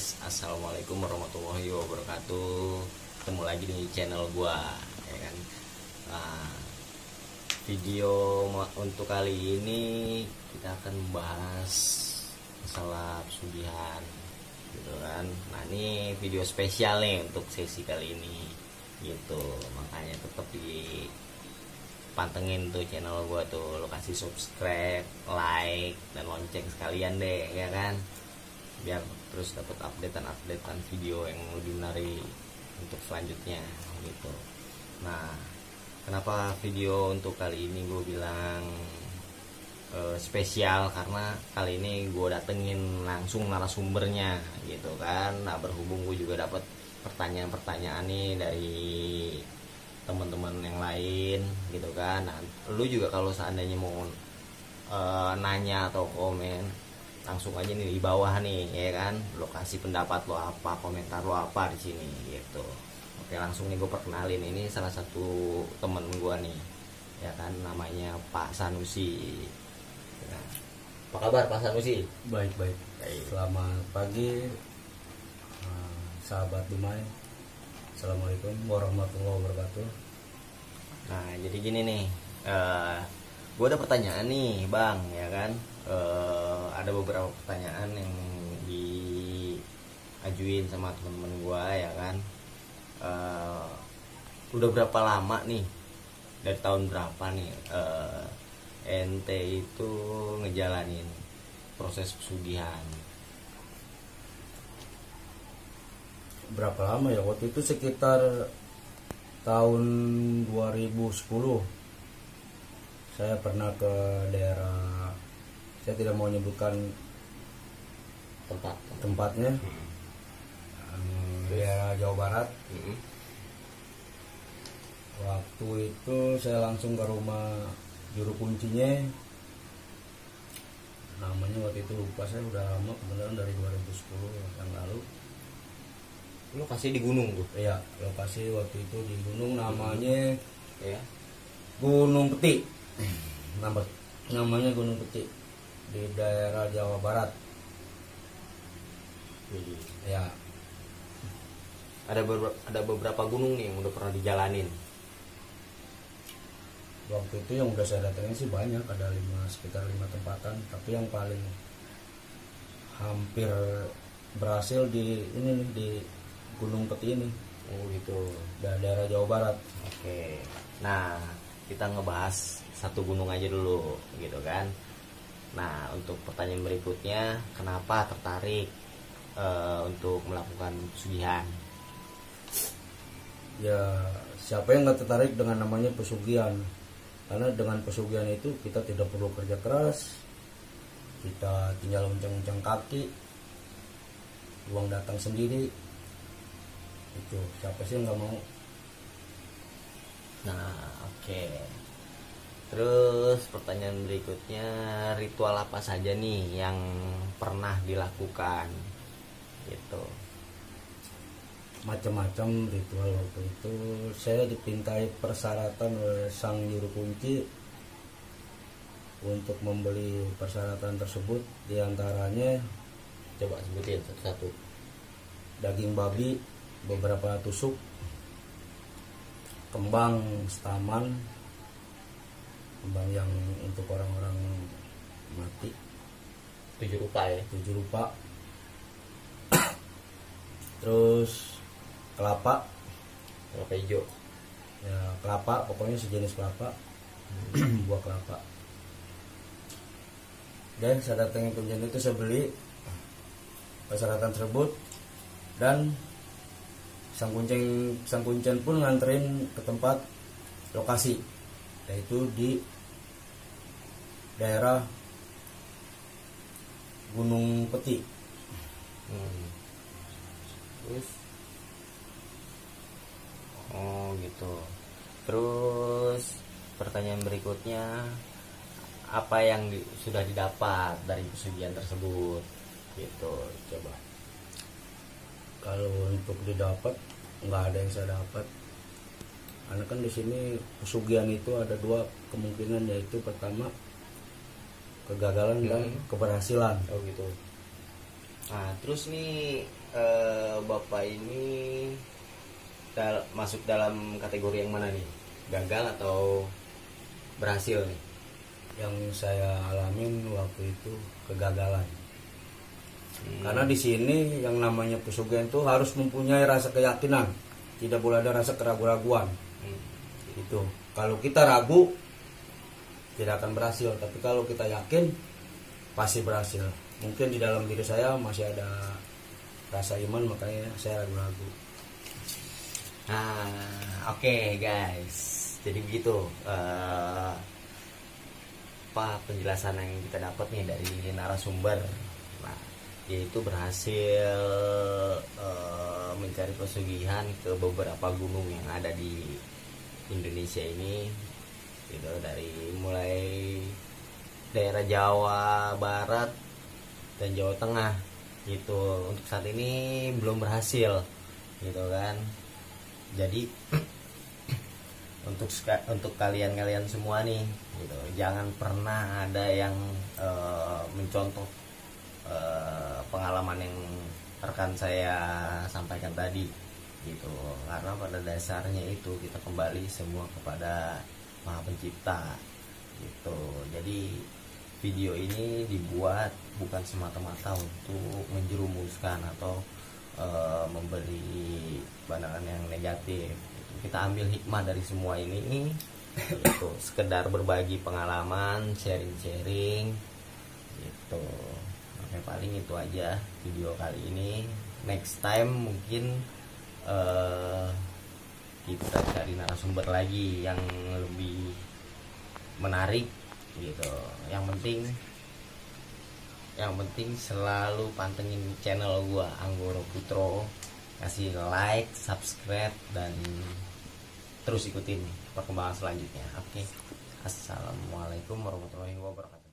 guys, assalamualaikum warahmatullahi wabarakatuh. Ketemu lagi di channel gua, ya kan. Nah, video untuk kali ini kita akan membahas masalah pesugihan, gitu kan. Nah ini video spesial nih untuk sesi kali ini, gitu. Makanya tetap di pantengin tuh channel gua tuh lo kasih subscribe like dan lonceng sekalian deh ya kan biar terus dapat updatean updatean video yang lebih menarik untuk selanjutnya gitu. Nah kenapa video untuk kali ini gue bilang eh, spesial? Karena kali ini gue datengin langsung narasumbernya gitu kan. Nah berhubung gue juga dapat pertanyaan-pertanyaan nih dari teman-teman yang lain gitu kan. Nah, lu juga kalau seandainya mau eh, nanya atau komen langsung aja nih di bawah nih ya kan lokasi pendapat lo apa komentar lo apa di sini gitu oke langsung nih gue perkenalin ini salah satu temen gue nih ya kan namanya Pak Sanusi Nah, apa kabar Pak Sanusi Baik baik. Baik. Selamat pagi eh, sahabat Dumai. Assalamualaikum warahmatullahi wabarakatuh. Nah, jadi gini nih, eh gue ada pertanyaan nih, bang, ya kan? Eh, ada beberapa pertanyaan yang diajuin sama teman-teman gue, ya kan? Eh, udah berapa lama nih? Dari tahun berapa nih? eh ente itu ngejalanin proses pesugihan? Berapa lama ya? Waktu itu sekitar tahun 2010 saya pernah ke daerah saya tidak mau menyebutkan Tempat? tempatnya Hmm. daerah Jawa Barat Mm-mm. Waktu itu saya langsung ke rumah juru kuncinya. Namanya waktu itu lupa saya udah lama kebetulan dari 2010 yang lalu. Lokasi di gunung tuh, Iya, lokasi waktu itu di gunung namanya ya? Gunung Peti. Nama namanya Gunung Peti di daerah Jawa Barat. Ya, ada beberapa ada beberapa gunung nih yang udah pernah dijalanin. Waktu itu yang udah saya datengin sih banyak ada lima sekitar lima tempatan. Tapi yang paling hampir berhasil di ini nih di Gunung Peti ini. Oh gitu. Da- daerah Jawa Barat. Oke. Nah kita ngebahas satu gunung aja dulu gitu kan nah untuk pertanyaan berikutnya kenapa tertarik eh, untuk melakukan pesugihan? Ya siapa yang nggak tertarik dengan namanya pesugihan? Karena dengan pesugihan itu kita tidak perlu kerja keras kita tinggal uncang-uncang kaki uang datang sendiri. Itu siapa sih yang nggak mau? Nah oke terus pertanyaan berikutnya ritual apa saja nih yang pernah dilakukan? Gitu. Macam-macam ritual waktu itu. Saya dipintai persyaratan oleh sang juru kunci untuk membeli persyaratan tersebut. Di antaranya coba sebutin satu-satu. daging babi beberapa tusuk kembang staman kembang yang untuk orang-orang mati. Tujuh rupa ya? Tujuh rupa. Terus kelapa. Kelapa hijau. Ya kelapa pokoknya sejenis kelapa. Buah kelapa. Dan saya datangin kunjungan itu saya beli persyaratan tersebut. Dan sang kuncen sang kuncen pun nganterin ke tempat lokasi yaitu di daerah Gunung Peti Hmm. Terus Oh gitu. Terus pertanyaan berikutnya apa yang di- sudah didapat dari pesugihan tersebut? Gitu. Coba. kalau untuk didapat nggak ada yang saya dapat karena kan di sini pesugihan itu ada dua kemungkinan yaitu pertama kegagalan dan Hmm. keberhasilan Oh gitu. Nah, terus nih eh, bapak ini dal- masuk dalam kategori yang mana nih gagal atau berhasil nih yang saya alamin waktu itu kegagalan Hmm. karena di sini yang namanya pesugihan itu harus mempunyai rasa keyakinan tidak boleh ada rasa keraguan-raguan. Itu kalau kita ragu tidak akan berhasil tapi kalau kita yakin pasti berhasil mungkin di dalam diri saya masih ada rasa iman makanya saya ragu-ragu Nah, oke guys. Jadi begitu eh, apa penjelasan yang kita dapat nih dari narasumber. Nah, yaitu berhasil eh, mencari pesugihan ke beberapa gunung yang ada di Indonesia ini. Gitu dari mulai daerah Jawa Barat dan Jawa Tengah gitu. Untuk saat ini belum berhasil gitu kan jadi untuk untuk kalian-kalian semua nih gitu jangan pernah ada yang eh, mencontoh eh, pengalaman yang rekan saya sampaikan tadi gitu. Karena pada dasarnya itu kita kembali semua kepada maha pencipta gitu. Jadi video ini dibuat bukan semata-mata untuk menjerumuskan atau eh, memberi pandangan yang negatif. Kita ambil hikmah dari semua ini itu sekedar berbagi pengalaman sharing-sharing gitu Oke paling itu aja video kali ini. Next time mungkin eh, kita cari narasumber lagi yang lebih menarik gitu. Yang penting yang penting selalu pantengin channel gua Anggoro Putro. Kasih like subscribe dan terus ikutin perkembangan selanjutnya. Oke. Assalamualaikum warahmatullahi wabarakatuh